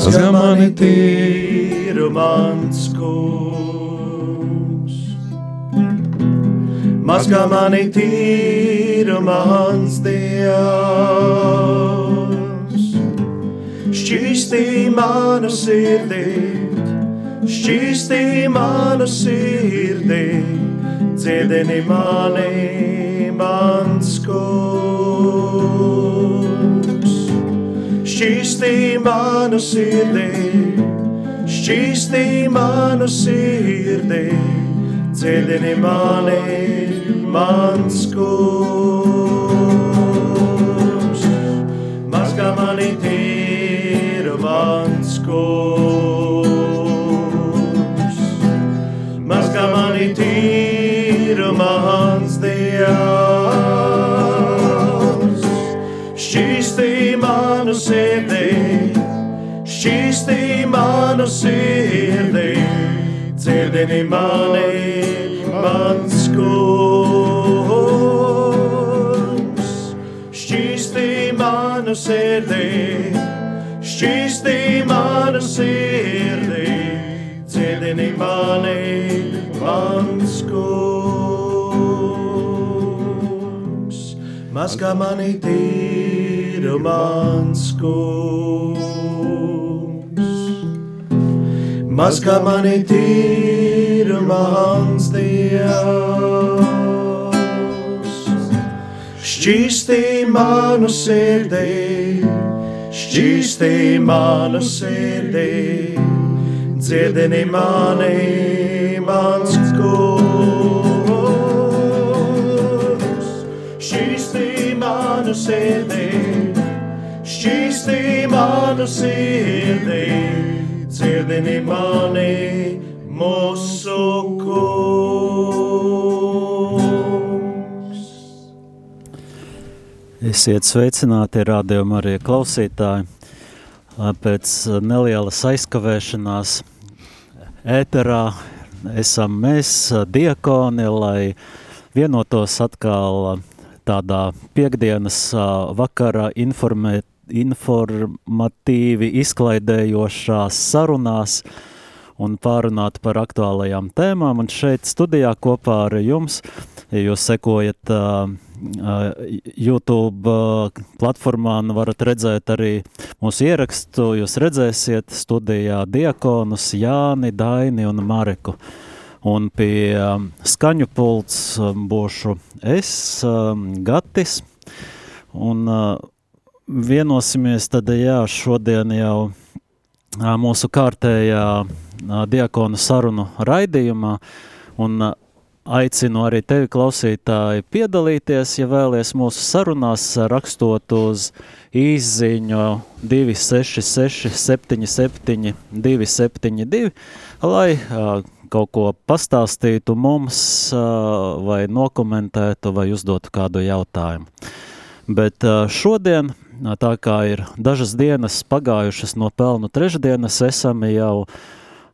mazgā mani tīru mans kungs. Mazgā mani tīru mans dievs. Šķīstī manu sirdī, šķīstī manu sirdī, dziedini mani mans kungs. Šķīstī manu sirdī, šķīstī manu sirdī, dziedini mani mans kungs. Mazgā mani tīru mans šķīstī manu sirdī, dzirdini mani mans kungs. Šķīstī manu sirdī, šķīstī manu sirdī, dzirdini mani mans kungs. Mazgā mani tīru mans kungs. Mazgā mani tīru mans dievs. Šķīstī manu sirdī, šķīstī manu sirdī, dziedini mani mans kungs. Šķīstī manu sirdī, šķīstī manu sirdī, dziedini mani mūsu kungs. Esiet sveicināti, rādījumi arī klausītāji. Pēc nelielas aizkavēšanās ēterā esam mēs, diakoni, lai vienotos atkal tādā piekdienas vakarā informēt, informatīvi izklaidējošās sarunās un pārunāt par aktuālajām tēmām. Un šeit studijā kopā ar jums, ja jūs sekojat uh, YouTube platformā nu varat redzēt arī mūsu ierakstu. Jūs redzēsiet studijā Diekonus, Jāni, Daini un Mareku. Un pie skaņu pults būšu es, Gatis. Un vienosimies tad, jā, šodien jau mūsu kārtējā diakonu sarunu raidījumā. Un Aicinu arī tevi, klausītāji, piedalīties, ja vēlaties mūsu sarunās, rakstot uz īsiņu 266, 77, 272, lai kaut ko pastāstītu mums, vai nokomentētu, vai uzdotu kādu jautājumu. Bet šodien, tā kā ir dažas dienas pagājušas no pelnu trešdienas, esam jau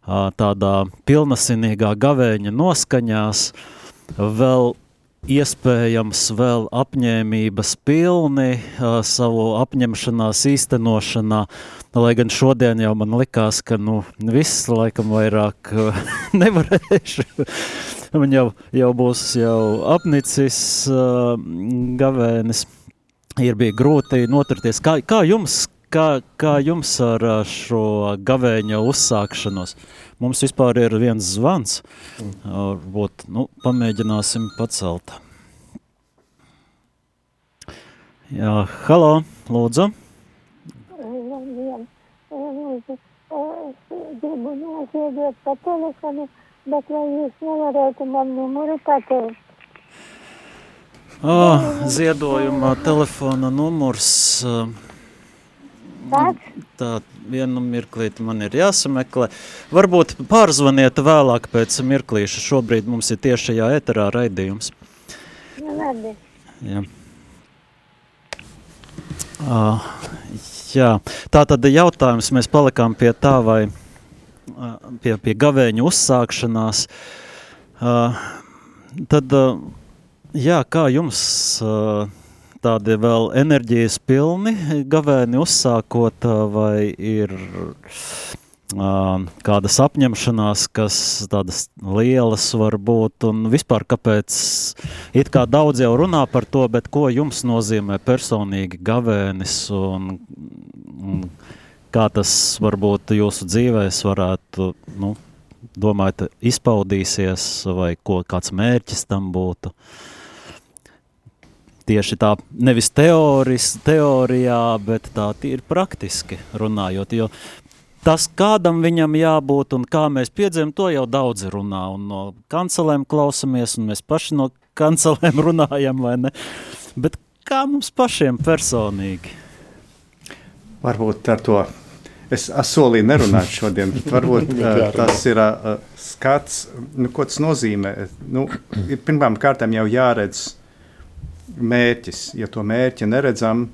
tādā pilnasinīgā gavēņa noskaņās, vēl iespējams vēl apņēmības pilni savu apņemšanās īstenošanā, lai gan šodien jau man likās, ka nu viss laikam vairāk nevarēšu. Man jau, jau būs jau apnicis gavēnis, ir bija grūti noturties. Kā, kā jums, kā, kā jums ar šo gavēņa uzsākšanos? Mums vispār ir viens zvans. Varbūt, nu, pamēģināsim pacelt. Jā, halo, lūdzu. Gribu noziedot pa telefonu, bet vai jūs nevarētu man numuru pateikt? Oh, ziedojuma telefona numurs. Tā, vienu mirklīti man ir jāsameklē. Varbūt pārzvaniet vēlāk pēc mirklīša. Šobrīd mums ir tiešajā eterā raidījums. Nu, labi. Jā. Uh, jā, tā tad jautājums mēs palikām pie tā, vai uh, pie, pie gavēņa uzsākšanās. Uh, tad, uh, jā, kā jums uh, tādi vēl enerģijas pilni gavēni uzsākot, vai ir kādas apņemšanās, kas tādas lielas var būt, un vispār kāpēc, it kā daudz jau runā par to, bet ko jums nozīmē personīgi gavēnis, un, un kā tas varbūt jūsu dzīvēs varētu, nu, domājat, izpaudīsies, vai ko, kāds mērķis tam būtu? Tieši tā, nevis teoris, teorijā, bet tā ir praktiski runājot, jo tas, kādam viņam jābūt un kā mēs piedzīvojam, to jau daudzi runā. Un no kancelēm klausamies, un mēs paši no kancelēm runājam, vai ne? Bet kā mums pašiem personīgi? Varbūt ar to es solīju nerunāt šodien, bet varbūt uh, tas ir uh, skats, nu, ko tas nozīmē. Nu, pirmām kārtām jau jāredz mērķis. Ja to mērķi neredzam,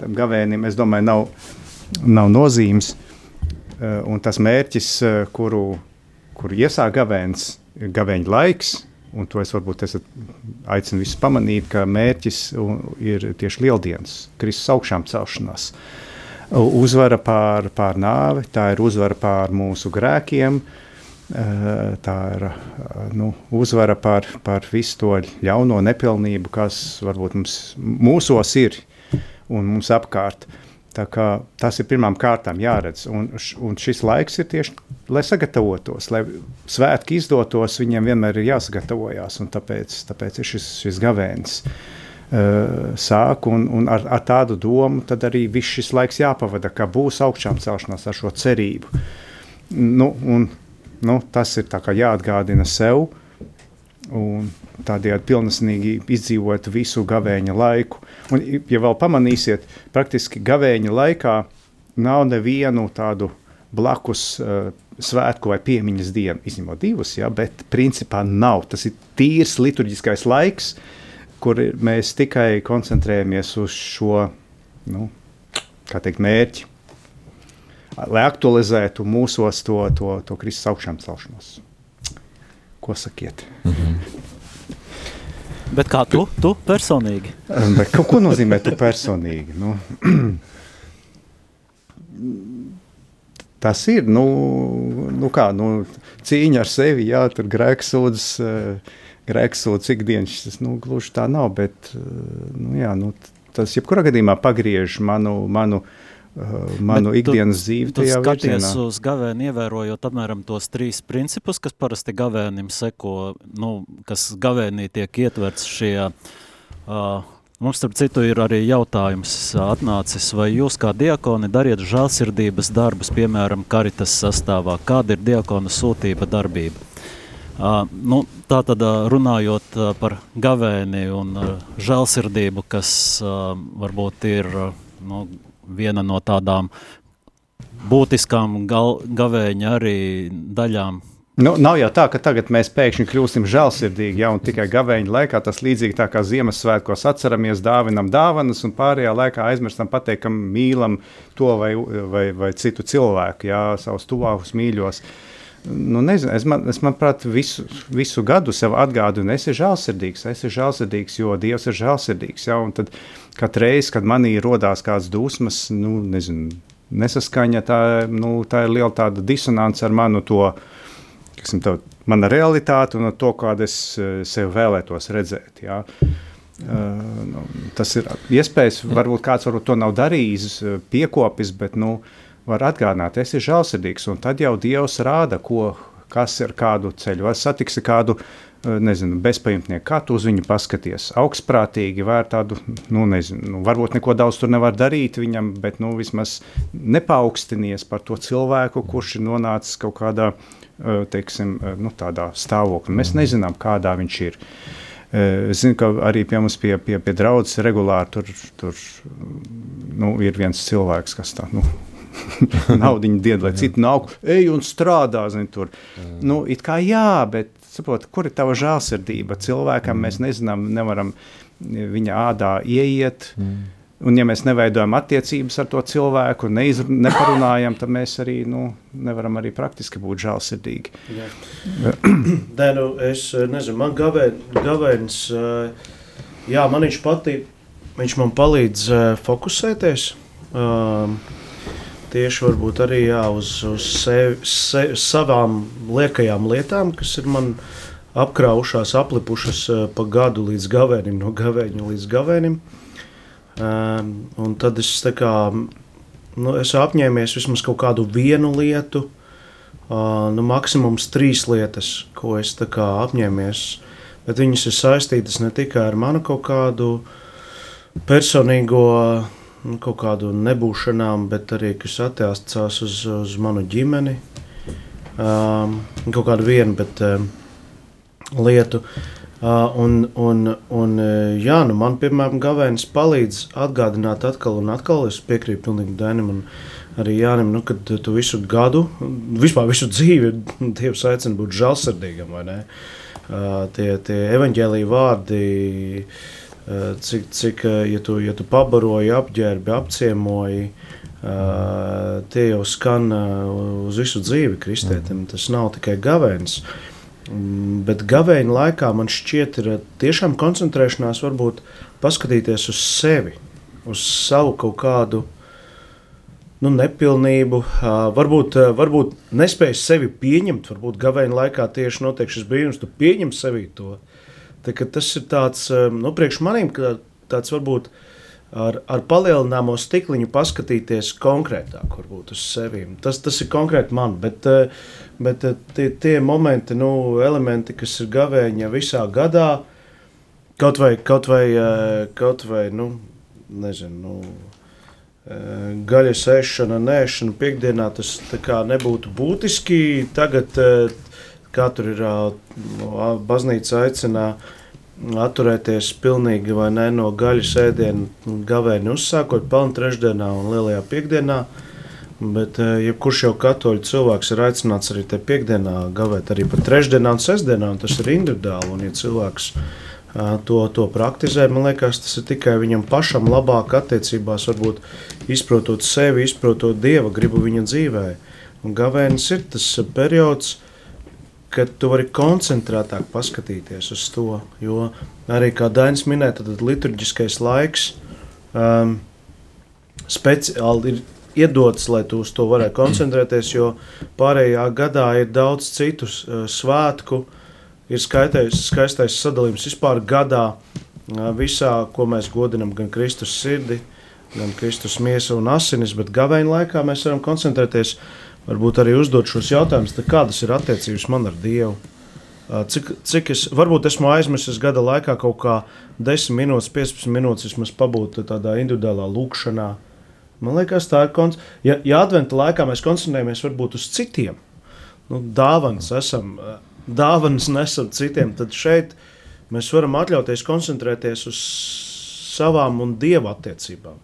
tam gavēnim, es domāju, nav, nav nozīmes. Uh, Eh, un tas mērķis, eh, kuru, kuru iesāk gavēns, ir gavēņa laiks. Un to es varbūt esat, aicinu visus pamanīt, ka mērķis ir tieši lieldienas, Kristus augšām celšanās. Uzvara pār, pār nāvi, tā ir uzvara pār mūsu grēkiem, eh, tā ir nu, uzvara pār, pār visu to ļauno nepilnību, kas varbūt mums, mūsos ir un mums apkārt. Uh, Tas ir pirmām kārtām jāredz. Un, un šis laiks ir tieši, lai sagatavotos, lai svētki izdotos, viņiem vienmēr ir jāsagatavojas. Tāpēc, tāpēc ir šis, šis gavēnis. Uh, sāk, un, un ar, ar tādu domu arī viss šis laiks jāpavada, ka būs augšām celšanās ar šo cerību. Nu, un, nu, tas ir jāatgādina sev, tādējādi pilnīgi izdzīvot visu gavēņa laiku. Un, ja vēl pamanīsiet, praktiski gavēņa laikā nav nevienu tādu blakus uh, svētku vai piemiņas dienu, izņemot divus, ja, bet principā nav. Tas ir tīrs liturģiskais laiks, kur mēs tikai koncentrējamies uz šo nu, teikt, mērķi, lai aktualizētu mūsos to, to, to Kristus augšām celšanos. Ko sakiet? Mm -hmm. Bet kā tu, tu personīgi? Bet, ko, ko nozīmē tu personīgi? Nu, tas ir nu, nu kā, nu, cīņa ar sevi, jā, tur grēksūdzes, grēksūdzes ikdienas, tas nu, gluži tā nav, bet nu, jā, nu, tas jebkurā gadījumā pagriež manu, manu Uh, manu Bet ikdienas dzīvi. Tu skaties virzienā. uz gavēni, ievērojot apmēram tos trīs principus, kas parasti gavēnim seko, nu, kas gavēnī tiek ietverts šie. Uh, Mums, starp citu, ir arī jautājums atnācis, vai jūs kā diakoni dariet žēlsirdības darbus, piemēram, karitas sastāvā? Kāda ir diakona sūtība darbība? Uh, nu, tā tad runājot par gavēni un žēlsirdību, kas uh, varbūt ir nu, viena no tādām būtiskām gal, gavēņa arī daļām. Nu, nav jau tā, ka tagad mēs pēkšņi kļūsim žēlsirdīgi, ja tikai gavēņa laikā tas līdzīgi tā kā Ziemassvētkos atceramies, dāvinam dāvanas, un pārējā laikā aizmirstam pateikt, ka mīlam to vai, vai, vai citu cilvēku, jā, savus tuvākus mīļos. Nu, nezinu, es, man, es manuprāt, visu, visu gadu sev atgādinu, es esmu žēlsirdīgs, es esmu žēlsirdīgs, jo Dievs ir žēlsirdīgs. Ja, tad Katru reizi, kad manī radās kādas dusmas, nu, nezinu, nesaskaņa, tā, nu, tā ir liela disonance ar manu to, tā, mana realitāti un to, kādu es eh, sev vēlētos redzēt. Jā. Uh, nu, tas ir iespējams, varbūt kāds varbūt to nav darījis, eh, piekopis, bet nu, var atgādināt, es esmu žēlsirdīgs. Un tad jau Dievs rāda, ko, kas ir kādu ceļu. Vai satiksi kādu Eh, nezinu, bezpajumtnieku, kā tu uz viņu paskaties. Augstprātīgi, vai tādu, nu, nezinu, nu, varbūt neko daudz tur nevar darīt viņam, bet, nu, vismaz nepaukstinies par to cilvēku, kurš ir nonācis kaut kādā, eh, teiksim, eh, nu, tādā stāvoklī. Mēs nezinām, kādā viņš ir. Es zinu, ka arī pie mums pie, pie, pie draudzes regulāri tur, tur nu, ir viens cilvēks, kas tā, nu, naudu died, lai citi nav, ej un strādā, zin, tur. Nu, it kā jā, bet saprot, kur ir tava žēlsirdība. Cilvēkam mēs nezinām, nevaram viņa ādā ieiet. Mm. Un, ja mēs neveidojam attiecības ar to cilvēku, neiz, neparunājam, tad mēs arī nu, nevaram arī praktiski būt žēlsirdīgi. Nē, nu, es nezinu, man gavē, gavēns, jā, man viņš patīk. viņš man palīdz uh, fokusēties. Uh, tieši varbūt arī jā, uz, uz sevi, se, savām liekajām lietām, kas ir man apkraujušās, aplipušas uh, pa gadu līdz gavēnim, no gavēņa līdz gavēnim. Um, un tad es tā kā nu, esmu apņēmies vismaz kaut kādu vienu lietu, uh, nu, maksimums trīs lietas, ko es tā kā apņēmies. Bet viņas ir saistītas ne tikai ar manu kaut kādu personīgo nu, kaut kādu nebūšanām, bet arī kas attiecās uz, uz manu ģimeni. Um, kaut kādu vienu bet, um, lietu. Uh, un, un, un, jā, nu man, piemēram, Gavēnis palīdz atgādināt atkal un atkal. Es piekrītu pilnīgi Dēnim un arī Jānim, nu, kad tu visu gadu, vispār visu dzīvi, Dievs aicina būt žēlsirdīgam, vai ne? Uh, tie, tie evaņģēlīja vārdi, uh, cik, cik eh, ja, tu, ja tu pabaroji, apģērbi, apciemoji, eh, tie jau skan uz visu dzīvi kristētim. Tas nav tikai gavēnis. Mm, bet gavēņa laikā man šķiet, ir tiešām koncentrēšanās, varbūt paskatīties uz sevi, uz savu kaut kādu nu, nepilnību, varbūt, varbūt nespēju sevi pieņemt. Varbūt gavēņa laikā tieši notiek šis brīnums, tu pieņem sevi to. Tā, tas ir tāds, nu, priekš maniem, tāds varbūt ar, ar palielināmo stikliņu paskatīties konkrētāk varbūt, uz sevi. Tas, tas ir konkrēti man, bet, bet tie, tie momenti, nu, elementi, kas ir gavēņa visā gadā, kaut vai, kaut vai, kaut vai nu, nezinu, nu, gaļas ēšana, nēšana piekdienā, tas nebūtu būtiski. Tagad Katru ir baznīca aicina atturēties pilnīgi vai ne no gaļas ēdienu gavēni uzsākot pelnu trešdienā un lielajā piekdienā. Bet jebkurš jau katoļu cilvēks ir aicināts arī tajā piekdienā gavēt arī pat trešdienā un sestdienā, un tas ir individuāli. Un, ja cilvēks to, to praktizē, man liekas, tas ir tikai viņam pašam labāk attiecībās, varbūt izprotot sevi, izprotot Dieva gribu viņa dzīvē. Un gavēnis ir tas periods, ka tu vari koncentrētāk paskatīties uz to. Jo arī, kā Dainis minēja, tad liturģiskais laiks um, speciāli ir iedots, lai tu uz to varētu koncentrēties, jo pārējā gadā ir daudz citu uh, svētku, ir skaitais, skaistais sadalījums vispār gadā, uh, visā, ko mēs godinam, gan Kristus sirdi, gan Kristus miesa un asinis, bet gavēņa laikā mēs varam koncentrēties uz varbūt arī uzdot šos jautājumus, kādas ir attiecības man ar Dievu. Cik, cik es varbūt esmu aizmirsis gada laikā kaut kā 10 minūtes, 15 minūtes vismaz pabūt tādā individuālā lūkšanā. Man liekas, tā ir konts. Ja, ja adventa laikā mēs koncentrējamies varbūt uz citiem, nu, dāvanas esam, dāvanas nesam citiem, tad šeit mēs varam atļauties koncentrēties uz savām un dieva attiecībām.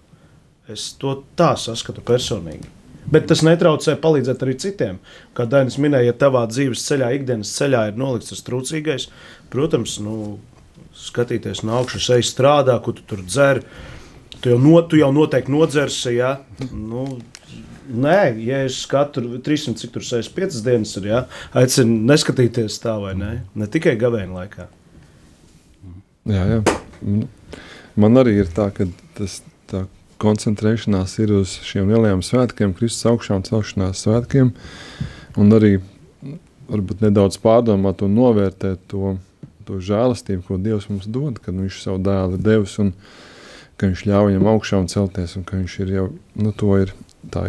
Es to tā saskatu personīgi. Bet tas netraucē palīdzēt arī citiem. Kā Dainis minēja, ja tavā dzīves ceļā, ikdienas ceļā ir nolikts tas trūcīgais, protams, nu, skatīties no augšas, ej strādā, ko tu tur dzer. Tu jau, no, tu jau noteikti nodzersi. Ja? Nu, Nē, ja es katru 300, cik tur 65 dienas ir, ja, aicinu neskatīties tā vai ne. Ne tikai gavēņa laikā. Jā, jā. Man arī ir tā, ka tas koncentrēšanās ir uz šiem lielajiem svētkiem, Kristus augšām celšanās svētkiem, un arī varbūt nedaudz pārdomāt un novērtēt to, to žēlastību, ko Dievs mums dod, kad Viņš savu dēlu devis un ka Viņš ļauj viņam augšām celties un ka Viņš ir jau nu, to ir tā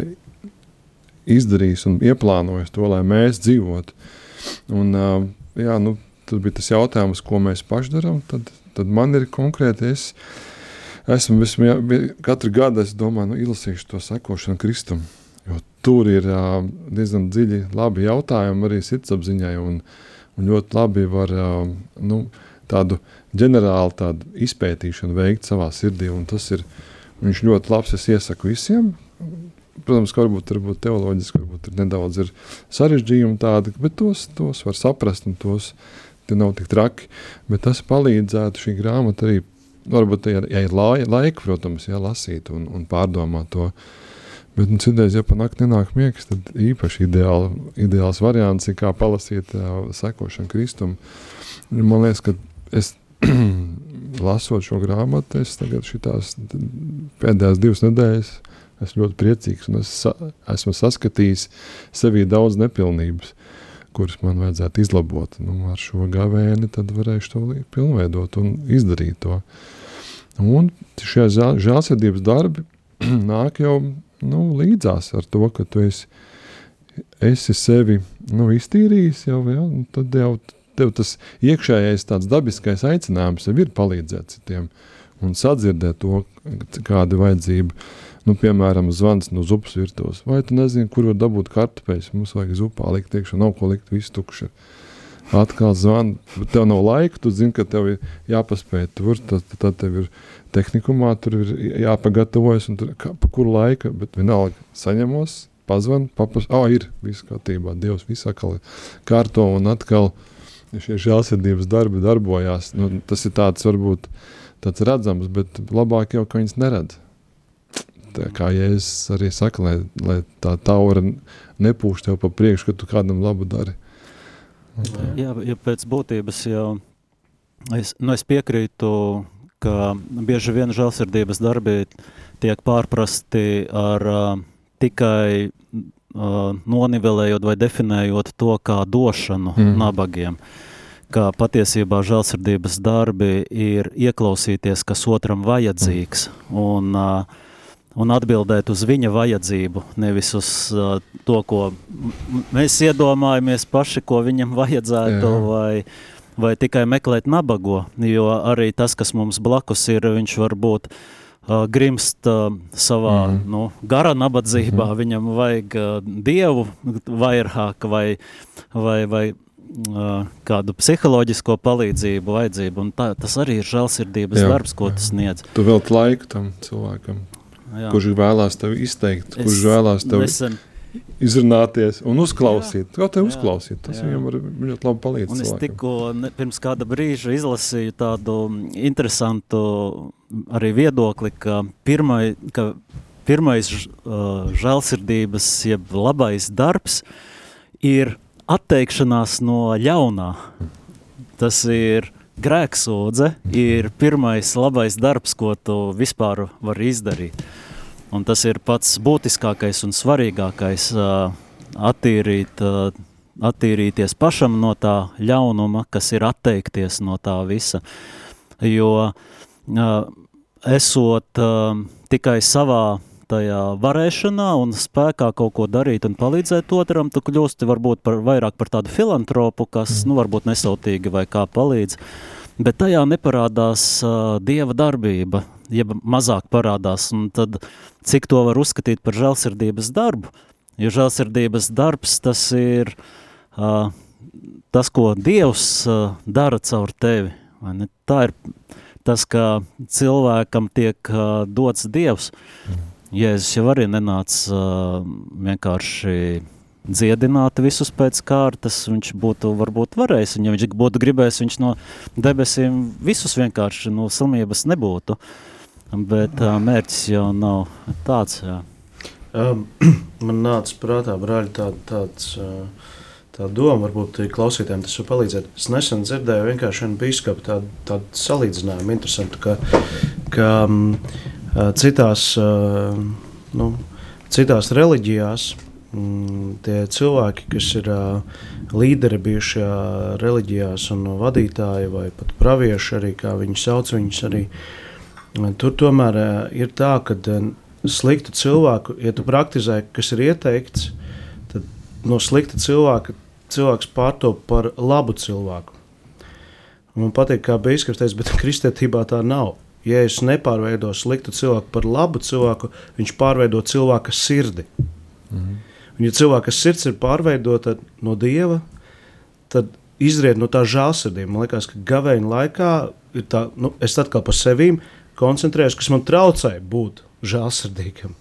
izdarījis un ieplānojis to, lai mēs dzīvotu. Un, jā, nu, tad bija tas jautājums, ko mēs paši darām. Tad, tad man ir konkrēti, es esmu vismaz katru gadu domāju, nu, izlasīšu to sekošanu Kristum. Jo tur ir uh, diezgan dziļi, labi jautājumi arī sirdsapziņai, un, un ļoti labi var uh, nu, tādu ģenerālu tādu izpētīšanu veikt savā sirdī. Tas ir ļoti labs. Es iesaku visiem. Protams, ka varbūt, varbūt teoloģiski varbūt ir nedaudz ir sarežģījumi tādi, bet tos, tos var saprast un tos nav tik traki. Bet tas palīdzētu šī grāmata arī varbūt, ja, ja ir laika, protams, ja, lasīt un, un pārdomāt to. Bet nu, citreiz, ja panākt nenāk miegs, tad īpaši ideāli, ideāls variants ir kā palasīt uh, sekošanu Kristum. Man liekas, ka es lasot šo grāmatu, es tagad šitās pēdējās divas nedēļas esmu ļoti priecīgs un es sa esmu saskatījis sevī daudz nepilnības, kuras man vajadzētu izlabot. Nu, ar šo gavēni tad varēšu to pilnveidot un izdarīt to. Un šie žēlsirdības darbi nāk jau nu, līdzās ar to, ka tu esi, esi sevi nu, iztīrījis jau, ja, tad jau tev tas iekšējais tāds dabiskais aicinājums ir palīdzēt citiem un sadzirdēt to, kāda vajadzība. Nu, piemēram, zvans no zupas virtuves. Vai tu nezini, kur var dabūt kartupeļus? Mums vajag zupā likt iekšā, nav ko likt, viss tukši. Atkal zvana, bet tev nav laika, tu zini, ka tev ir jāpaspēj tur, tad, tad tev ir tehnikumā, tur ir jāpagatavojas, un tur, kā, pa kuru laika, bet vienalga saņemos, pazvan, papas, ah, oh, ir, viss kārtībā, Dievs visā kārto, un atkal šie žēlsirdības darbi darbojās. Nu, tas ir tāds varbūt tāds redzams, bet labāk jau, ka viņas neredz. Tā kā Jēzus arī saka, lai, lai tā taura nepūš tev pa priekšu, ka tu kādam labu dari. Jā, ja pēc būtības jau es, nu es piekrītu, ka bieži vien žēlsirdības darbi tiek pārprasti ar uh, tikai uh, nonivelējot vai definējot to kā došanu mm. nabagiem. Kā patiesībā žēlsirdības darbi ir ieklausīties, kas otram vajadzīgs, mm. un, uh, un atbildēt uz viņa vajadzību, nevis uz uh, to, ko mēs iedomājamies paši, ko viņam vajadzētu, Jā. vai, vai tikai meklēt nabago, jo arī tas, kas mums blakus ir, viņš var būt uh, grimst uh, savā mm. nu, gara nabadzībā, mm. viņam vajag uh, dievu vairāk vai, vai, vai uh, kādu psiholoģisko palīdzību, vajadzību. Tā, tas arī ir žēlsirdības jā, darbs, ko tas sniedz. Tu velti laiku tam cilvēkam, jā. kurš vēlās tevi izteikt, es kurš vēlās tevi nesen, izrunāties un uzklausīt. Kā te uzklausīt? Tas jā. viņam var ļoti labi palīdzēt. Un es tikko ne, pirms kāda brīža izlasīju tādu interesantu arī viedokli, ka, pirmai, ka pirmais uh, žēlsirdības, jeb labais darbs ir atteikšanās no ļaunā. Tas ir grēksūdze, ir pirmais labais darbs, ko tu vispār vari izdarīt. Un tas ir pats būtiskākais un svarīgākais attīrīt, attīrīties pašam no tā ļaunuma, kas ir atteikties no tā visa. Jo esot tikai savā tajā varēšanā un spēkā kaut ko darīt un palīdzēt otram, tu kļūsti varbūt par, vairāk par tādu filantropu, kas, nu, varbūt nesautīgi vai kā palīdz, bet tajā neparādās uh, dieva darbība, jeb mazāk parādās, un tad cik to var uzskatīt par žēlsirdības darbu, jo žēlsirdības darbs tas ir uh, tas, ko Dievs uh, dara caur tevi? Tā ir tas, ka cilvēkam tiek uh, dots Dievs. Jēzus jau arī nenāca vienkārši dziedināt visus pēc kārtas, viņš būtu varbūt varējis, un ja viņš būtu gribējis, viņš no debesīm visus vienkārši no slimības nebūtu. Bet mērķis jau nav tāds. Jā. Man nāca prātā, brāļi, tā, tāds, tā doma, varbūt klausītājiem tas var palīdzēt. Es nesen dzirdēju vienkārši vienu biskupu tādu, tādu salīdzinājumu, interesantu, ka, ka citās, uh, nu, citās reliģijās um, tie cilvēki, kas ir uh, līderi bijušajā reliģijās un vadītāji vai pat pravieši arī, kā viņi sauc viņus arī, Tur tomēr eh, ir tā, ka eh, sliktu cilvēku, ja tu praktizē, kas ir ieteikts, tad no slikta cilvēka cilvēks pārtop par labu cilvēku. Man patīk, kā Bīskaps teica, bet kristietībā tā nav. Ja es nepārveidoju sliktu cilvēku par labu cilvēku, viņš pārveido cilvēka sirdi. Mhm. Un, ja cilvēka sirds ir pārveidota no dieva, tad izriet no tā žēlsirdība. Man liekas, ka gaveņa laikā ir tā, nu, es atkal par sevi koncentrējos, kas man traucē būt žēlsirdīgam.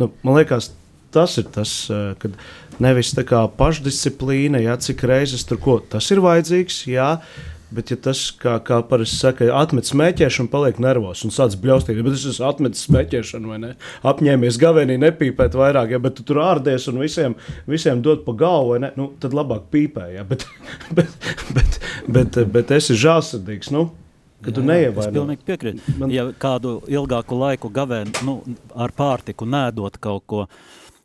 Nu, man liekas, tas ir tas, eh, kad nevis tā kā pašdisciplīna, jā, cik reizes tur ko tas ir vajadzīgs, jā, Bet, ja tas, kā, kā parasti saka, atmet smēķēšanu, paliek nervos un sāc bļaustīt, bet es esmu atmetis smēķēšanu, vai ne? Apņēmies gavenī nepīpēt vairāk, ja, bet tu tur ārdies un visiem, visiem dod pa galvu, vai ne? Nu, tad labāk pīpē, ja, bet, bet, bet, bet, bet, esi žālsirdīgs, nu, ka tu neievaino. Es pilnīgi piekrītu. Man... Ja kādu ilgāku laiku gavē nu, ar pārtiku nēdot kaut ko,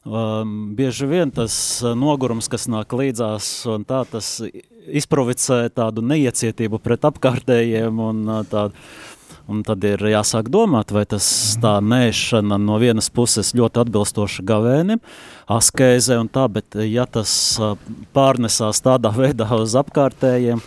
um, bieži vien tas nogurums, kas nāk līdzās, un tā tas izprovicē tādu neiecietību pret apkārtējiem un uh, tādu Un tad ir jāsāk domāt, vai tas tā nēšana no vienas puses ļoti atbilstoša gavēnim, askēze un tā, bet ja tas pārnesās tādā veidā uz apkārtējiem,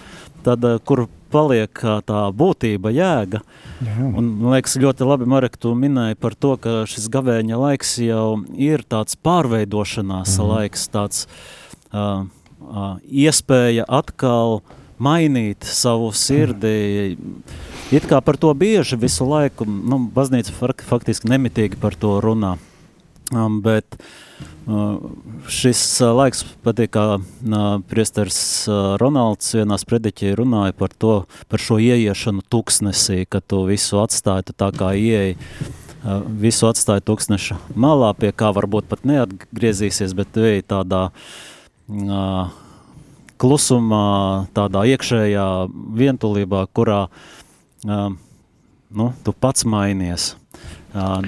tad kur paliek tā būtība, jēga. Jā. Un, man liekas, ļoti labi, Marek, tu minēji par to, ka šis gavēņa laiks jau ir tāds pārveidošanās mm. laiks, tāds uh, uh, iespēja atkal mainīt savu sirdi. It kā par to bieži visu laiku, nu, baznīca faktiski nemitīgi par to runā. Um, bet uh, šis uh, laiks patīk, kā uh, priesteris Ronalds vienā sprediķī runāja par to, par šo ieiešanu tuksnesī, ka tu visu atstāji tu tā kā ieeji, visu atstāji tuksneša malā, pie kā varbūt pat neatgriezīsies, bet tu ej tādā uh, klusumā, tādā iekšējā vientulībā, kurā uh, nu, tu pats mainies. Uh,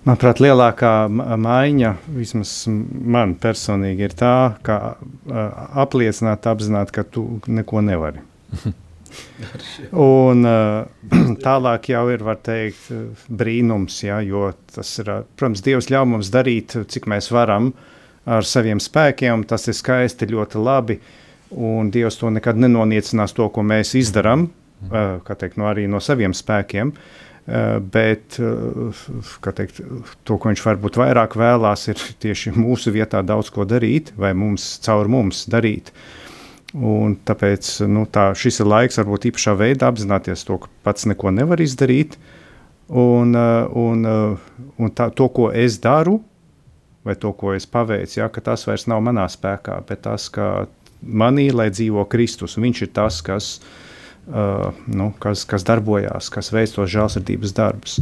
Manuprāt, lielākā maiņa, vismaz man personīgi, ir tā, ka uh, apliecināt, apzināt, ka tu neko nevari. Un uh, tālāk jau ir, var teikt, brīnums, ja, jo tas ir, protams, Dievs ļauj mums darīt, cik mēs varam ar saviem spēkiem, tas ir skaisti, ļoti labi, un Dievs to nekad nenoniecinās to, ko mēs izdarām, uh, kā teikt, no arī no saviem spēkiem, Eh, bet eh, teikt, to, ko viņš varbūt vairāk vēlās, ir tieši mūsu vietā daudz ko darīt, vai mums caur mums darīt. Un tāpēc nu, tā, šis ir laiks, varbūt īpašā veidā apzināties to, ka pats neko nevar izdarīt. Un, eh, un, un tā, to, ko es daru, vai to, ko es paveicu, ja, tas vairs nav manā spēkā, bet tas, ka manī lai dzīvo Kristus. Viņš ir tas, kas uh, nu, kas, kas darbojās, kas veic tos žēlsirdības darbus.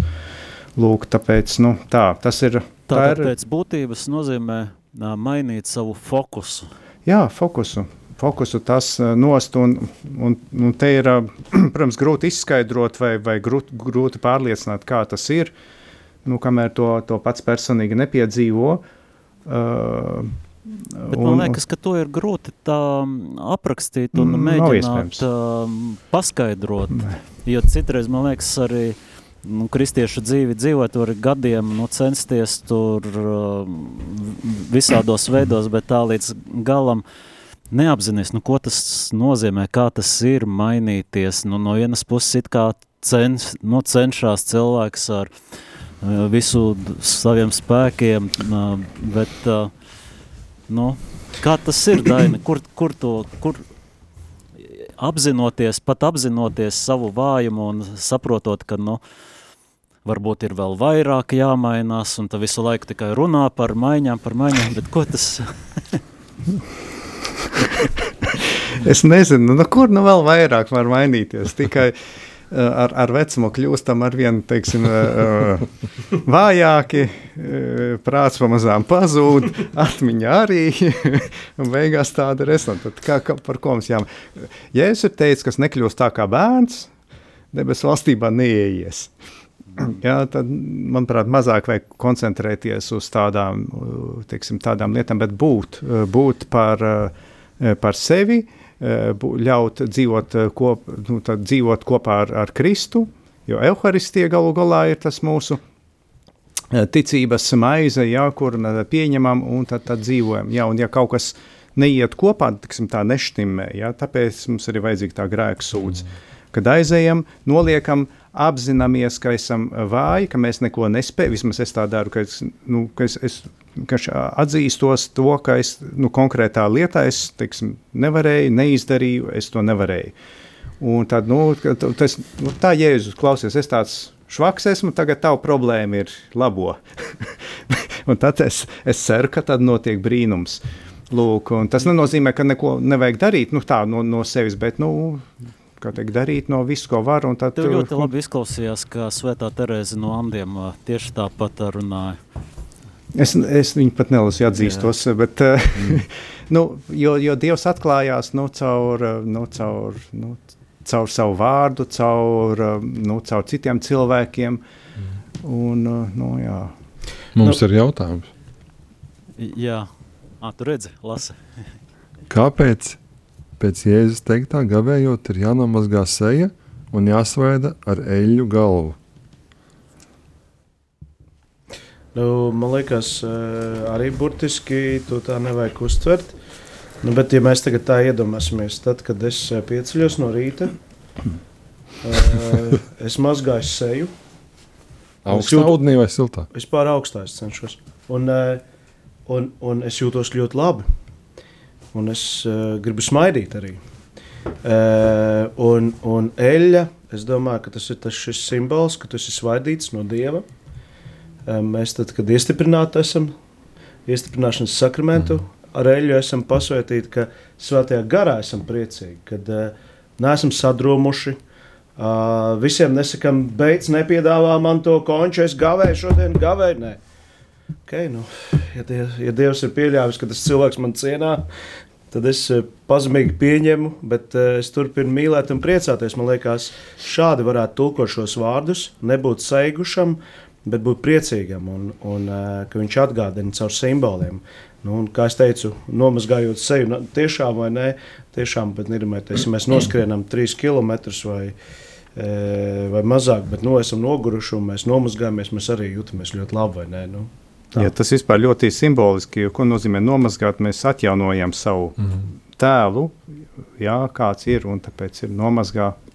Lūk, tāpēc nu, tā, tas ir. Tā ir pēc būtības nozīmē uh, mainīt savu fokusu. Jā, fokusu. Fokusu tas uh, nost, un, un, un te ir, uh, protams, grūti izskaidrot vai, vai grūti, grūti pārliecināt, kā tas ir, nu, kamēr to, to pats personīgi nepiedzīvo. Uh, Bet man liekas, ka to ir grūti tā aprakstīt un mm, mēģināt uh, paskaidrot. Jo citreiz man liekas arī nu, kristiešu dzīvi dzīvot ar gadiem, nu, censties tur uh, visādos veidos, bet tā līdz galam neapzinies, nu, ko tas nozīmē, kā tas ir mainīties. Nu, no vienas puses it kā cens, nu, cenšas cilvēks ar uh, visu saviem spēkiem, uh, bet uh, Nu, kā tas ir, Daina? Kur, kur to, kur apzinoties, pat apzinoties savu vājumu un saprotot, ka, nu, varbūt ir vēl vairāk jāmainās, un tu visu laiku tikai runā par maiņām, par maiņām, bet ko tas... es nezinu, nu, kur nu vēl vairāk var mainīties, tikai... Eh, ar, ar vecumu kļūstam ar vien teiksim, eh, vājāki, eh, prāts pamazām pazūd, atmiņa arī, un beigās tāda ir esam. Kā, kā, par ko mums jāmā? Jēzus ir teicis, kas nekļūst tā kā bērns, debesu valstībā neieies. Jā, tad, manuprāt, mazāk vajag koncentrēties uz tādām, teiksim, tādām lietām, bet būt, būt par, par sevi, uh, Eh, ļaut dzīvot, eh, kop, nu, dzīvot kopā ar, ar Kristu, jo evaharistija galu galā ir tas mūsu eh, ticības maize, jā, kur pieņemam un tad, tad dzīvojam. Jā, un ja kaut kas neiet kopā, tiksim, tā neštimē, jā, tāpēc mums ir vajadzīga tā grēka sūdz. Mm. Kad aizējam, noliekam, apzināmies, ka esam vāji, ka mēs neko nespējam, vismaz es tā daru, ka es, nu, ka es, es ka atzīstos to, ka es nu, konkrētā lietā es teiksim, nevarēju, neizdarīju, es to nevarēju. Un tad, nu, tas, nu, tā Jēzus klausies, es tāds švaks esmu, tagad tavu problēmu ir labo. un tad es, es ceru, ka tad notiek brīnums. Lūk, tas nenozīmē, ka neko nevajag darīt nu, tā, no, no sevis, bet nu, kā teikt, darīt no visu, ko var. Tad, Tev ļoti labi izklausījās, ka Svētā Terēze no Andiem tieši tāpat runāja. Es, es viņu pat nelasīju, atzīstos, bet mm. nu, jo, jo Dievs atklājās nu, caur, nu, caur nu, caur savu vārdu, caur, uh, nu, caur citiem cilvēkiem. Un, uh, nu, jā. Mums nu, ir jautājums. Jā, à, tu redzi, lasi. Kāpēc pēc Jēzus teiktā gavējot ir jānomazgā seja un jāsvaida ar eļļu galvu? Nu, man liekas, arī burtiski to tā nevajag uztvert. Nu, bet, ja mēs tagad tā iedomāsimies, tad, kad es pieceļos no rīta, es mazgāju seju. Augstā ūdenī vai siltā? Vispār augstā es cenšos. Un, un, un es jūtos ļoti labi. Un es uh, gribu smaidīt arī. Uh, un, un eļļa, es domāju, ka tas ir tas simbols, ka tas ir svaidīts no Dieva. Uh, mēs tad, kad iestiprināti esam, iestiprināšanas sakramentu, mm ar eļļu esam pasvētīti, ka svētajā garā esam priecīgi, kad uh, neesam sadrumuši. Uh, visiem nesakām, beidz, nepiedāvā man to konču, es gavēju šodien, gavēju. Nē. Okay, nu, ja, dievs, ja Dievs ir pieļāvis, ka tas cilvēks man cienā, tad es pazemīgi pieņemu, bet uh, es turpinu mīlēt un priecāties. Man liekas, šādi varētu tulkot šos vārdus, nebūt seigušam, bet būt priecīgam un, un uh, ka viņš atgādina caur simboliem. Nu, un, kā jau teicu, nomazgājot seju, tiešām vai nē, tiešām, ja mēs noskrienam 3 km vai, e, vai mazāk, bet nu, esam noguruši un mēs nomazgājamies, mēs arī jūtamies ļoti labi. Nē, nu, tā. ja, tas vispār ļoti simboliski, jo ko nozīmē nomazgāt, mēs atjaunojam savu mm. tēlu, jā, kāds ir un tāpēc ir nomazgāt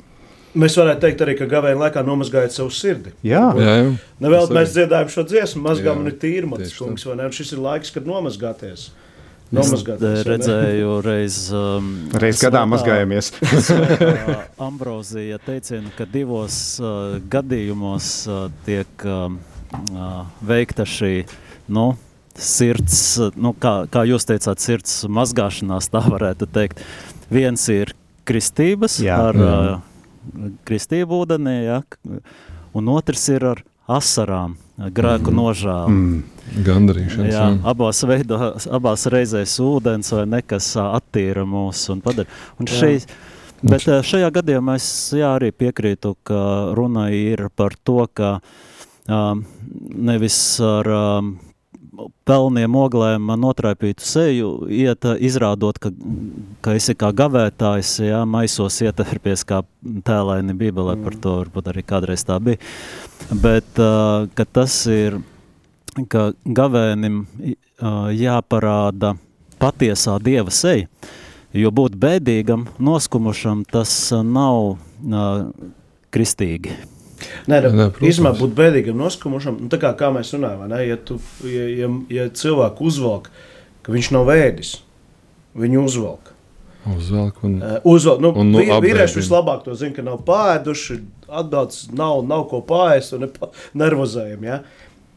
Mēs varētu teikt, arī, ka gavēņa laikā nomazgājot savu sirdi. Jā, jā, jā. Nevēl mēs dziedājam šo dziesmu, mazgā man ir tīra mans kungs, vai ne? Un šis ir laiks, kad nomazgāties. Nomazgāties, es redzēju reiz, um, reiz gadā mazgājamies. Ambrozija teicienu, ka divos uh, gadījumos uh, tiek uh, veikta šī, nu, sirds, nu, kā, kā jūs teicāt, sirds mazgāšanās, tā varētu teikt. Viens ir kristības jā. ar. Uh, kristību ūdenī, ja? un otrs ir ar asarām, grēku mm. nožēlu. Mm. Gandarīšanas. Jā, abās, veido, abās reizēs ūdens vai nekas attīra mūs un padara. Un šī, bet šajā gadījumā es jā, arī piekrītu, ka runa ir par to, ka um, nevis ar um, pelniem oglēm notraipītu seju, iet, izrādot, ka, ka esi kā gavētājs, jā, maisos ietērpies kā tēlaini bībelē, par to varbūt arī kādreiz tā bija. Bet, uh, ka tas ir, ka gavēnim uh, jāparāda patiesā dieva seja, jo būt bēdīgam, noskumušam, tas nav kristīgi. Nē, nē, īstenībā būtu bēdīgam noskumušam. Nu, kā, kā mēs runājam, ne? ja, tu, ja, ja, ja cilvēku uzvelk, ka viņš nav vēdis, viņu uzvelk. Uzvelk un, uh, uzvelk. Nu, un, nu, vīrieši vislabāk to zina, ka nav pāēduši, atbildes nav, nav ko pāriest un nervozējumi. Ja?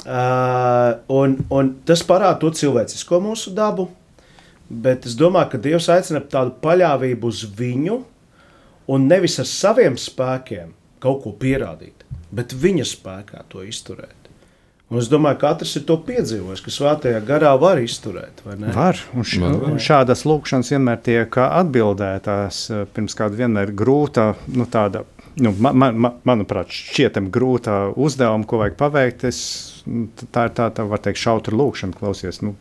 Uh, un, un tas parāda to cilvēcisko mūsu dabu, bet es domāju, ka Dievs aicina tādu paļāvību uz viņu un nevis ar saviem spēkiem kaut ko pierādīt, bet viņa spēkā to izturēt. Un es domāju, ka katrs ir to piedzīvojis, ka svētajā garā var izturēt. Var, un, š, un šādas lūkšanas vienmēr tiek atbildētas. Pirms kāda vienmēr ir grūta, nu, tāda, nu, man, man, manuprāt, šķietam grūta uzdevuma, ko vajag paveikt. Es, tā ir tā, tā var teikt, šautra lūkšana, klausies. Nu,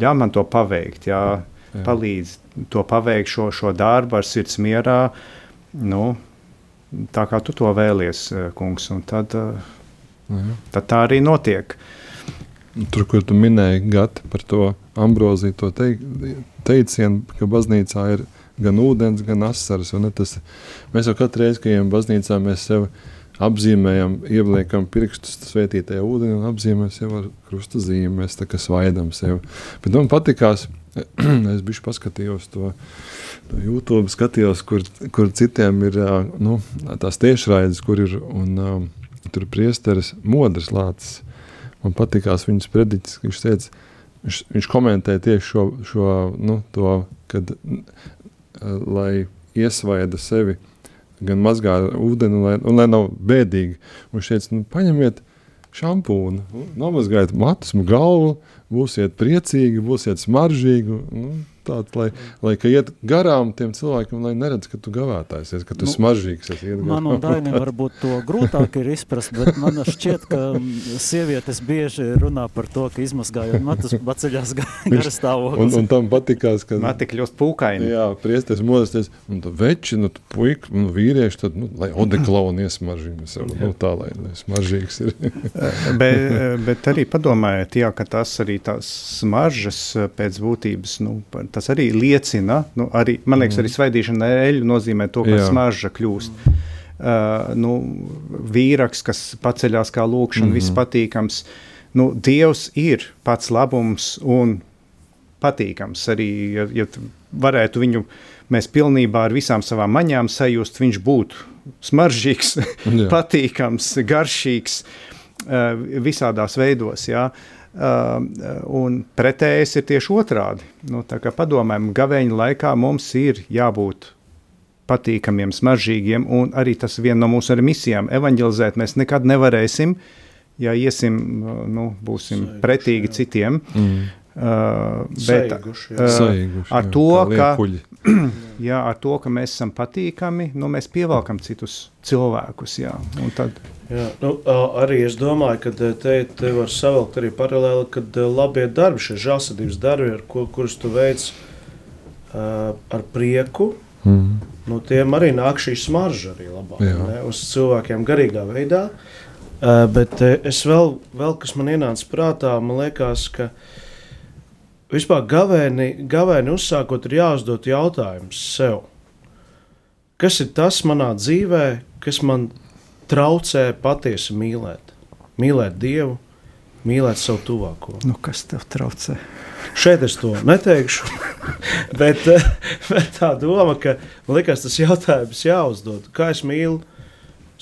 ļauj man to paveikt, jā, jā. palīdz to paveikt, šo, šo darbu ar sirds mierā. Nu, tā kā tu to vēlies, eh, kungs. Tad, Jā. tad tā arī notiek. Tur, kur tu minēji Gati, par to ambroziju, to te, teicienu, ka baznīcā ir gan ūdens, gan asaras. Tas, mēs jau katru reizi, kad ejam baznīcā, mēs sev apzīmējam, ieliekam pirkstus svētītajā ūdenī un apzīmējam sev ar krusta zīmi. Mēs tā kā svaidām sev. Bet man patikās, es biju paskatījos to YouTube skatījos, kur, kur citiem ir nu, tās tiešraides, kur ir un, um, tur priesteris modrs lācis. Man patīkās viņas prediķis, viņš teica, viņš, viņš komentē tieši šo, šo nu, to, kad, lai iesvaida sevi, gan mazgā ūdeni, un lai, un lai nav bēdīgi. Viņš teica, nu, paņemiet šampūnu, nomazgājiet matus, galvu, būsiet priecīgi, būsiet smaržīgi. Nu, Tāds, lai, lai iet garām tiem cilvēkiem, lai neredz, ka tu gavētājs esi, ka tu nu, smaržīgs esi. Man un Dainim varbūt to grūtāk ir izprast, bet man šķiet, ka sievietes bieži runā par to, ka izmazgājot matus paceļās garas stāvoklis. Un, un tam patikās, ka... Mati kļūst pūkaini. Jā, priesties modesties, un tu veči, nu tu puika, un vīrieši, tad, nu, lai odeklauni iesmaržīgi sev, nu tā, lai, lai smaržīgs ir. bet, bet arī padomājiet, jā, ka tas arī tās smaržas pēc būtības, nu, tas arī liecina, nu, arī, man liekas, arī mm. svaidīšana eļļu nozīmē to, ka Jā. smarža kļūst. Uh, nu, vīraks, kas paceļās kā lūkšana, mm -hmm. viss patīkams. Nu, Dievs ir pats labums un patīkams. Arī, ja, ja varētu viņu mēs pilnībā ar visām savām maņām sajust, viņš būtu smaržīgs, patīkams, garšīgs uh, visādās veidos. Jā. Uh, un pretējais ir tieši otrādi. Nu, padomājam, gaveņa laikā mums ir jābūt patīkamiem, smaržīgiem, un arī tas ir viena no mūsu misijām. Evangelizēt mēs nekad nevarēsim, ja iesim, nu, būsim Saiguši, pretīgi jā. citiem. Mm. Uh, bet Saiguši, uh, Saiguši, ar, to, ka, jā, ar to, ka mēs esam patīkami, nu, mēs pievelkam citus cilvēkus. Jā, tad... jā, nu, arī es domāju, ka te, te var savilkt arī paralēli, kad labie darbi, šie žālsirdības darbi, ar ko, kurus tu veic uh, ar prieku, mm. no tiem arī nāk šī smarža arī labāk, ne, uz cilvēkiem garīgā veidā. Uh, bet es vēl, vēl, kas man ienāca prātā, man liekas, ka Vispār gavēni, gavēni uzsākot, ir jāuzdod jautājums sev. Kas ir tas manā dzīvē, kas man traucē patiesi mīlēt? Mīlēt Dievu, mīlēt savu tuvāko. Nu, kas tev traucē? Šeit es to neteikšu, bet, bet tā doma, ka man liekas, tas jautājums jāuzdod. Kā es mīlu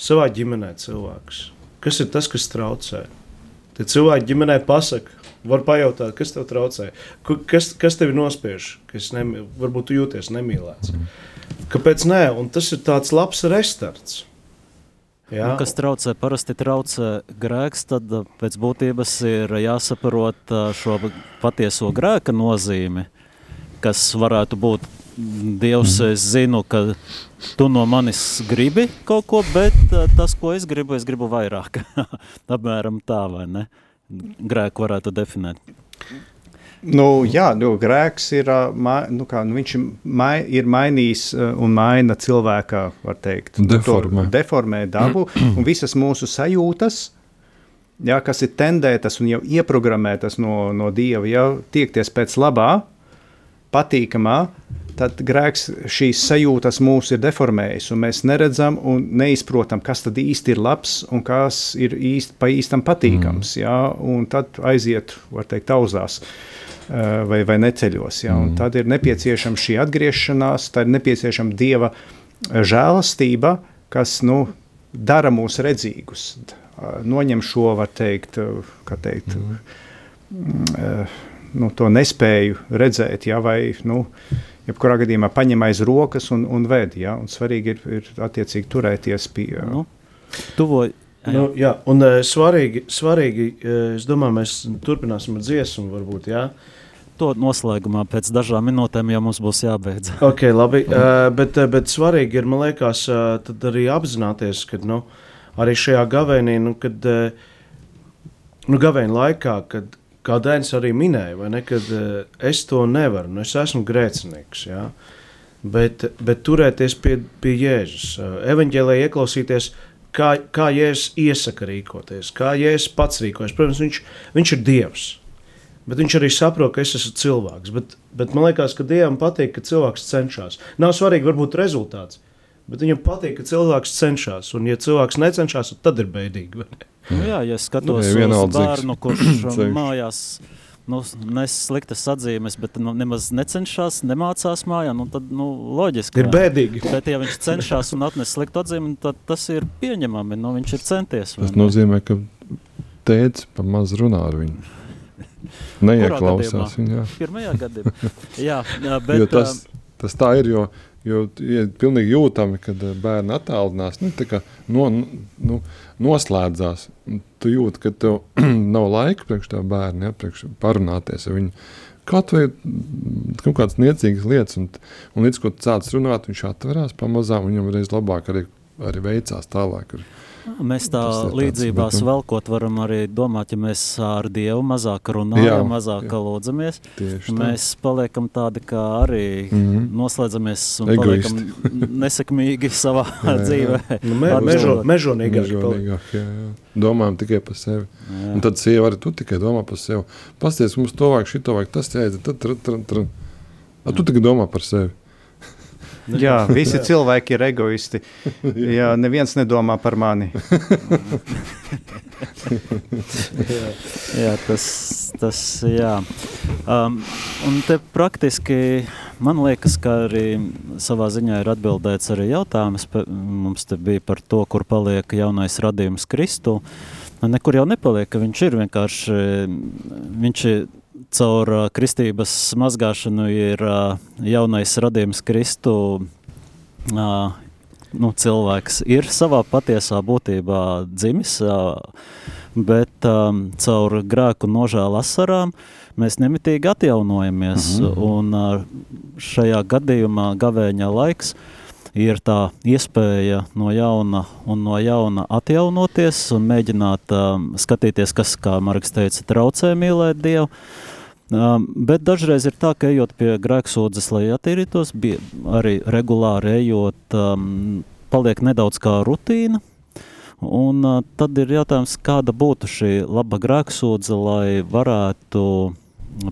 savā ģimenē cilvēkus? Kas ir tas, kas traucē? Tad cilvēki ģimenē pasaka, Var pajautāt, kas tev traucē, kas, kas tev nospiež, kas nem, varbūt tu jūties nemīlēts. Kāpēc nē? Un tas ir tāds labs restarts. Jā. Nu, kas traucē, parasti traucē grēks, tad uh, pēc būtības ir jāsaprot uh, šo patieso grēka nozīmi, kas varētu būt Dievs, mm. es zinu, ka tu no manis gribi kaut ko, bet uh, tas, ko es gribu, es gribu vairāk. Apmēram tā, vai ne? grēku varētu definēt? Nu, jā, nu, grēks ir, nu, kā, nu, viņš mai, ir mainījis un maina cilvēka, var teikt, deformē, to, deformē dabu un visas mūsu sajūtas, jā, kas ir tendētas un jau ieprogrammētas no, no Dieva, jau tiekties pēc labā, patīkamā, tad grēks šīs sajūtas mūs ir deformējis, un mēs neredzam un neizprotam, kas tad īsti ir labs un kas ir īsti pa īstam patīkams. Mm. Jā, un tad aiziet, var teikt, tauzās eh, vai, vai neceļos. Jā, mm. Tad ir nepieciešama šī atgriešanās, tā ir nepieciešama Dieva eh, žēlastība, kas nu, dara mūs redzīgus, noņem šo, var teikt, eh, teikt, mm. nu, to nespēju redzēt, jā, vai, nu, jebkurā gadījumā paņem aiz rokas un, un ved. Ja? Un svarīgi ir, ir attiecīgi turēties pie. Nu, tuvoju. Nu, jā, un uh, svarīgi, svarīgi uh, es domāju, mēs turpināsim ar dziesmu, varbūt, jā. To noslēgumā pēc dažām minūtēm jau mums būs jābeidz. ok, labi, uh, bet, uh, bet svarīgi ir, man liekas, uh, arī apzināties, ka, nu, arī šajā gavēnī, nu, kad, uh, nu, gavēņa laikā, kad kā Dainis arī minēja, ne, kad uh, es to nevaru, nu, es esmu grēcinieks. Ja? Bet, bet turēties pie, pie Jēzus, uh, evanģēlē ieklausīties, kā, kā Jēzus iesaka rīkoties, kā Jēzus pats rīkojas. Protams, viņš, viņš ir Dievs. Bet viņš arī saprot, ka es esmu cilvēks. Bet, bet man liekas, ka Dievam patīk, ka cilvēks cenšas. Nav svarīgi, varbūt rezultāts, bet viņam patīk, ka cilvēks cenšas. Un, ja cilvēks necenšas, tad ir bēdīgi. Nu, jā, ja skatos nu, uz bērnu, kurš mājās nu, nes sliktas atzīmes, bet nu, nemaz necenšas, nemācās mājā, nu, tad nu, loģiski. Ir bēdīgi. Bet, ja viņš cenšas un atnes sliktu atzīmi, tad tas ir pieņemami. Nu, viņš ir centies. Tas nozīmē, ka tēvs pa maz runā ar viņu. Neieklausās viņā. Pirmajā gadījumā. jā, bet, jo tas, tas tā ir, jo Jo ir pilnīgi jūtami, kad eh, bērni attālinās, nu, no, nu, noslēdzās. Tu jūti, ka tev nav laika priekš tā bērna, ja, priekš parunāties ar viņu. Kaut vai kaut kādas niecīgas lietas, un, un līdz ko tu sāc runāt, viņš atverās pamazām, viņam reiz labāk arī, arī veicās tālāk. Ar, Mēs tā līdzībās bet, nu, velkot varam arī domāt, ja mēs ar Dievu mazāk runājam, jā, mazāk jā. lūdzamies, mēs paliekam tādi kā arī mm -hmm. noslēdzamies un Egoisti. paliekam nesekmīgi savā jā, jā. dzīvē. Nu, me, mežo, mežonīgāk. mežonīgāk jā, jā. Domājam tikai par sevi. Jā. Un tad sieva arī tu tikai domā par sevi. Pasties, mums to vajag, šito vajag, tas jāiet, tad, tad, tad, tad. A, tu tikai domā par sevi. Jā, visi cilvēki ir egoisti. Jā, neviens nedomā par mani. jā, tas, tas jā. Um, un te praktiski man liekas, ka arī savā ziņā ir atbildēts arī jautājums. Mums te bija par to, kur paliek jaunais radījums Kristu. Nekur jau nepaliek, ka viņš ir vienkārši, viņš ir caur kristības mazgāšanu ir jaunais radījums Kristu. Nu, cilvēks ir savā patiesā būtībā dzimis, bet caur grēku nožēlu asarām mēs nemitīgi atjaunojamies. Mm -hmm. Un šajā gadījumā gavēņa laiks ir tā iespēja no jauna un no jauna atjaunoties un mēģināt um, skatīties, kas, kā Marks teica, traucē mīlēt Dievu. Um, bet dažreiz ir tā, ka ejot pie grēksūdzes, lai attīrītos, arī regulāri ejot, um, paliek nedaudz kā rutīna. Un uh, tad ir jautājums, kāda būtu šī laba grēksūdze, lai varētu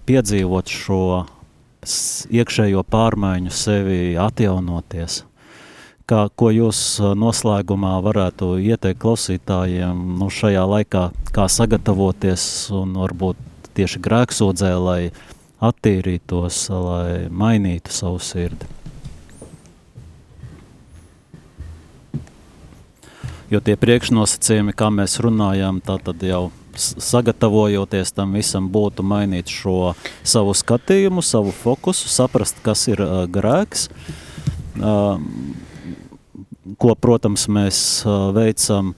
piedzīvot šo iekšējo pārmaiņu sevi atjaunoties kā, ko jūs noslēgumā varētu ieteikt klausītājiem nu, šajā laikā, kā sagatavoties un varbūt tieši grēksūdzē, lai attīrītos, lai mainītu savu sirdi? Jo tie priekšnosacījumi, kā mēs runājām, tā tad jau sagatavojoties tam visam, būtu mainīt šo savu skatījumu, savu fokusu, saprast, kas ir uh, grēks. Uh, ko, protams, mēs uh, veicam.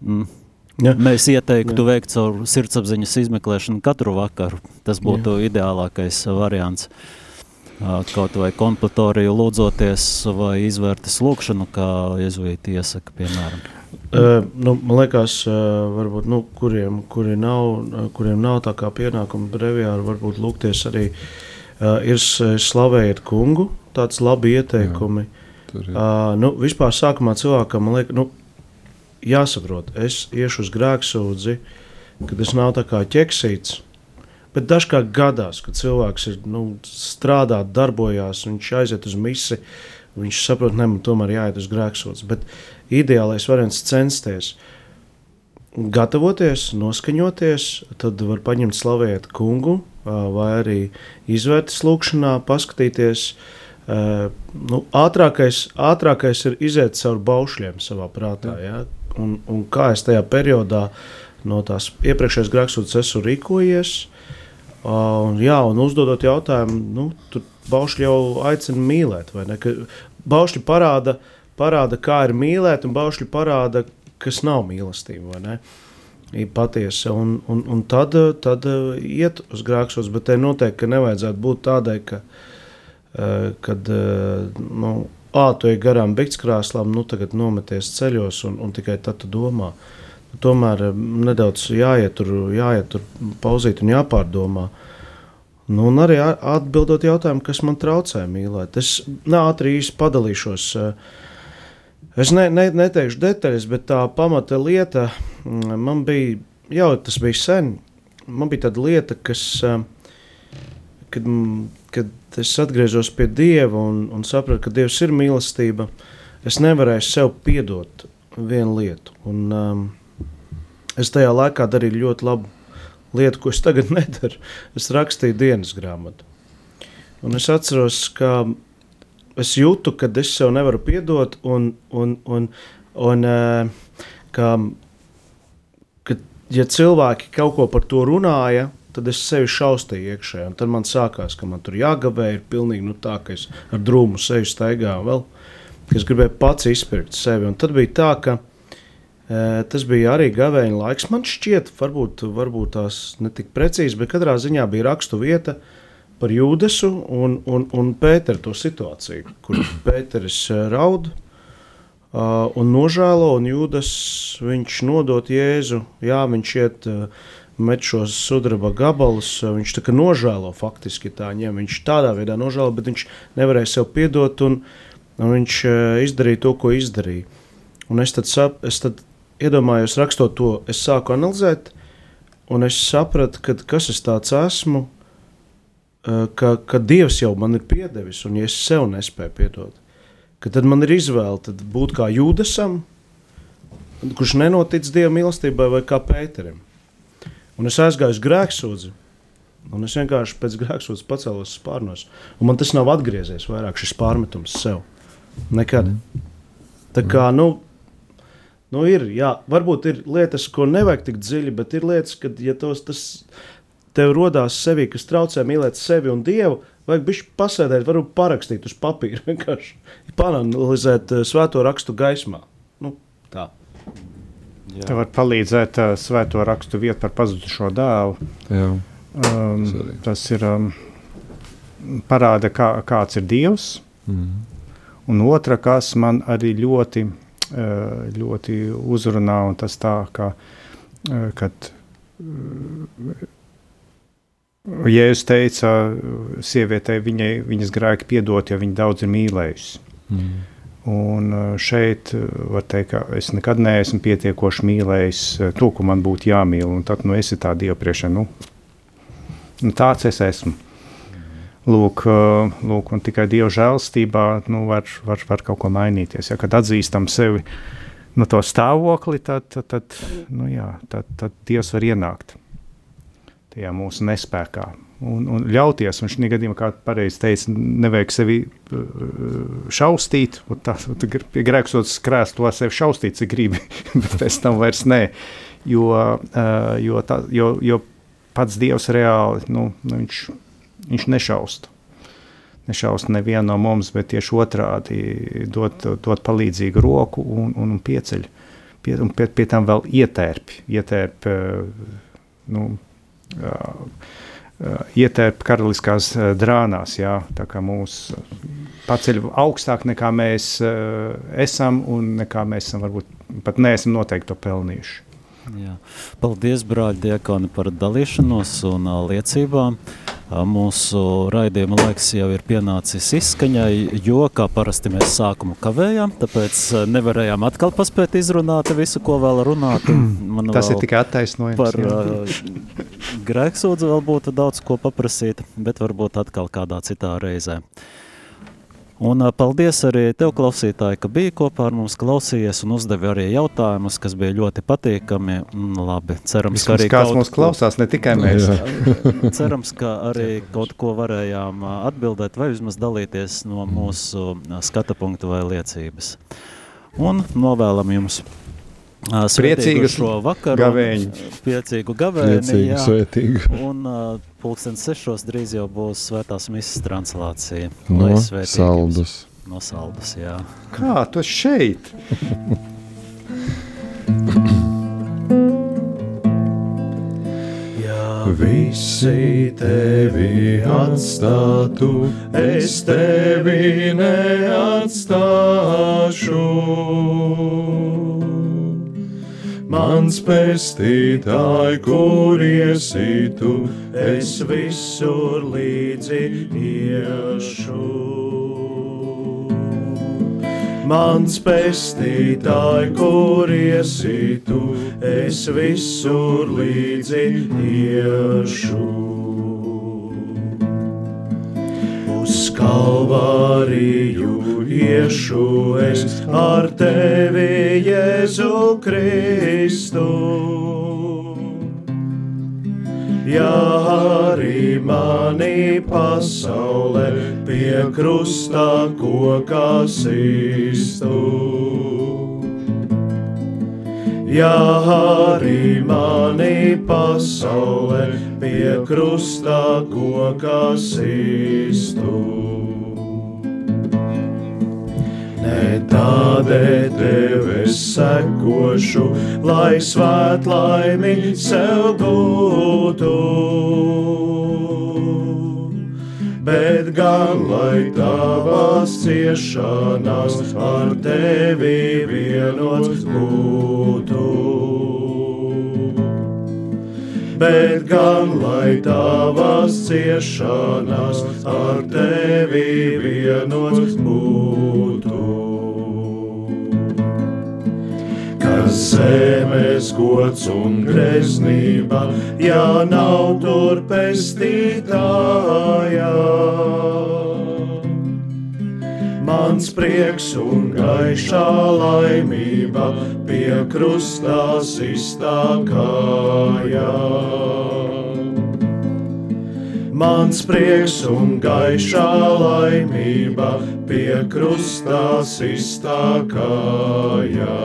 Mm, Ja. Mēs ieteiktu ja. veikt caur sirdsapziņas izmeklēšanu katru vakaru. Tas būtu ja. ideālākais variants. Kaut vai kompletoriju lūdzoties vai izvērtas lūkšanu, kā jezuīti iesaka, piemēram. Uh, nu, man liekas, uh, varbūt, nu, kuriem, kuri nav, kuriem nav tā kā pienākuma breviāri, varbūt lūgties arī uh, ir slavējiet kungu, tāds labi ieteikumi. Jā Uh, nu, vispār sākumā cilvēkam man liekas, nu, jāsaprot, es iešu uz grēksūdzi, ka tas nav tā kā ķeksīts. Bet dažkārt gadās, kad cilvēks ir nu, strādā, darbojas, viņš aiziet uz misiju, viņš saprot, ka man tomēr jāiet uz grēksūdzi. Bet ideālais variants censties gatavoties, noskaņoties, tad var paņemt slavēt kungu, vai arī izvērties lūkšanā, paskatīties, uh, nu, ātrākais, ātrākais ir iziet cauri baušļiem savā prātā. Ja? Un, un kā es tajā periodā no tās iepriekšējās grēksūdzes esmu rīkojies, uh, un, jā, un uzdodot jautājumu, nu, tur baušļi jau aicina mīlēt, vai ne? Ka baušļi parāda, parāda, kā ir mīlēt, un baušļi parāda, kas nav mīlestība, vai ne? Ir patiesa, un, un, un tad, tad iet uz grēksos, bet te noteikti nevajadzētu būt tādai, ka uh, kad eh, nu, ā, tu ej garām biktskrāslām, nu tagad nometies ceļos un, un tikai tad tu domā. Tomēr eh, nedaudz jāiet tur, jāiet tur pauzīt un jāpārdomā. Nu, un arī atbildot jautājumu, kas man traucē mīlēt. Es ātri īsi padalīšos. Es ne, ne, neteikšu detaļas, bet tā pamata lieta mm, man bija, jau tas bija sen. Man bija tāda lieta, kas, kad, kad es atgriezos pie Dieva un, un sapratu, ka Dievs ir mīlestība, es nevarēju sev piedot vienu lietu. Un, um, es tajā laikā darīju ļoti labu lietu, ko es tagad nedaru. Es rakstīju dienas grāmatu. Un es atceros, ka es jūtu, ka es sev nevaru piedot, un, un, un, un uh, ka, ka, ja cilvēki kaut ko par to runāja, tad es sevi šaustīju iekšā. Tad man sākās, ka man tur jāgavē, ir pilnīgi nu, tā, ka es ar drūmu seju staigāju vēl, ka es gribēju pats izpirkt sevi. Un tad bija tā, ka e, tas bija arī gavēņa laiks. Man šķiet, varbūt, varbūt tās netik precīzi, bet katrā ziņā bija rakstu vieta par Jūdesu un, un, un Pēteru to situāciju, kur Pēteris e, raud. Uh, un nožēlo, un jūdas viņš nodot Jēzu. Jā, viņš iet, uh, met šos sudraba gabalus, uh, viņš tā kā nožēlo faktiski tā ņem. Viņš tādā veidā nožēlo, bet viņš nevarēja sev piedot, un, un viņš uh, izdarīja to, ko izdarīja. Un es tad, sap, es tad iedomājos, rakstot to, es sāku analizēt, un es sapratu, ka, kas es tāds esmu, uh, ka, ka Dievs jau man ir piedevis, un ja es sev nespēju piedot tad man ir izvēle būt kā Jūdasam, kurš nenotic Dieva mīlestībai, vai kā Pēterim. Un es aizgāju uz grēksūdzi, un es vienkārši pēc grēksūdzes pacēlos spārnos. Un man tas nav atgriezies vairāk šis pārmetums sev. Nekad. Tā kā, nu, nu ir, jā, varbūt ir lietas, ko nevajag tik dziļi, bet ir lietas, kad, ja tos, tas tev rodās sevi, kas traucē mīlēt sevi un Dievu, Vajag bišķi pasēdēt, varbūt parakstīt uz papīra, vienkārši panalizēt uh, svēto rakstu gaismā. Tā. Jā. Tev var palīdzēt uh, svēto rakstu vietu par pazudušo dēlu. Jā. Um, tas ir um, parāda, kā, kāds ir Dievs. Mm. Un otra, kas man arī ļoti, uh, ļoti uzrunā, un tas tā, ka, uh, kad uh, Jēzus teica, sievietei viņai viņas grēki piedot, ja viņa daudz ir mīlējusi. Mm. Un uh, šeit uh, var teikt, ka es nekad neesmu pietiekoši mīlējis uh, to, ko man būtu jāmīl. Tad nu, es esmu tā Dieva priekšā. Nu, nu, tāds es esmu. Lūk, lūk, un tikai Dieva žēlstībā nu, var, var, var kaut ko mainīties. Ja, kad atzīstam sevi no to stāvokli, tad, tad, tad, nu, jā, tad, tad Dievs var ienākt tajā mūsu nespējā. Un, un ļauties, un šī gadījumā, kā pareizi teica, nevajag sevi uh, šausmīt. Grēksots krēsls, to sevi šausmīt, cik gribi, bet pēc tam vairs nē. Jo, uh, jo, tā, jo, jo pats Dievs reāli nu, nu, viņš, viņš nešausta. Nešausta nevienu no mums, bet tieši otrādi dot, dot palīdzīgu roku un, un, un pieceļ. Pie, un pie, pie tam vēl ietērpi. ietērpi uh, nu, ietērpt karaliskās drānās. Jā, tā kā mūs paceļ augstāk nekā mēs esam un nekā mēs esam varbūt pat neesam noteikti to pelnījuši. Jā. Paldies, brāļi, Diekoni, par dalīšanos un liecībām. Uh, mūsu raidījuma laiks jau ir pienācis izskaņai, jo, kā parasti mēs sākumu kavējām, tāpēc nevarējām atkal paspēt izrunāt visu, ko vēl runāt. Man Tas vēl ir tikai attaisnojums. Par uh, grēksūdzu vēl būtu daudz ko paprasīt, bet varbūt atkal kādā citā reizē. Un paldies arī tev, klausītāji, ka biji kopā ar mums, klausījies un uzdevi arī jautājumus, kas bija ļoti patīkami. Labi, cerams, ka arī kāds mūs klausās, ne tikai mēs. cerams, ka arī kaut ko varējām atbildēt vai vismaz dalīties no mūsu skata punktu vai liecības. Un novēlam jums Priecīgu šo vakaru. Gavēņu. Priecīgu gavēni. Priecīgu, jā. svētīgu. Un uh, pulksten sešos drīz jau būs svētās misas translācija. No saldus. No saldus, jā. Kā tu šeit? Visi tevi atstātu, es tevi neatstāšu mans pestītāj, kur iesi tu, es visur līdzi iešu. Mans pestītāj, kur iesi tu, es visur līdzi iešu. Uz kalvāriju iešu es ar tevi, Jēzu Kristu. Ja arī mani pasaulē pie krusta kokā sistu. Ja arī mani pasaulē pie krusta kokā sistu. Ne tādēļ tev es sekošu, lai svēt laimi sev gūtu. Bet gan lai tavās ciešanās ar tevi vienots būtu. Bet gan lai tavās ciešanās ar tevi vienots būtu. Zemes gods un greznība, ja nav tur pestītāja. Mans prieks un gaišā laimība pie krustā iztākājā. Mans prieks un gaišā laimība pie krustā iztākājā.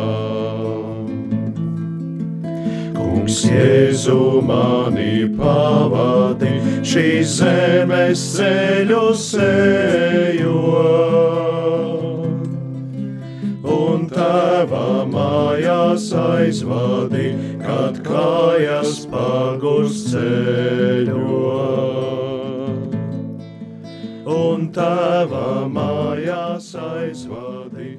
Kungs, Jēzu mani pavadi, šīs zemes ceļu sejot. Un tēvā mājās aizvadi, kad kājas pagurs ceļot. Un tēvā mājās aizvadi.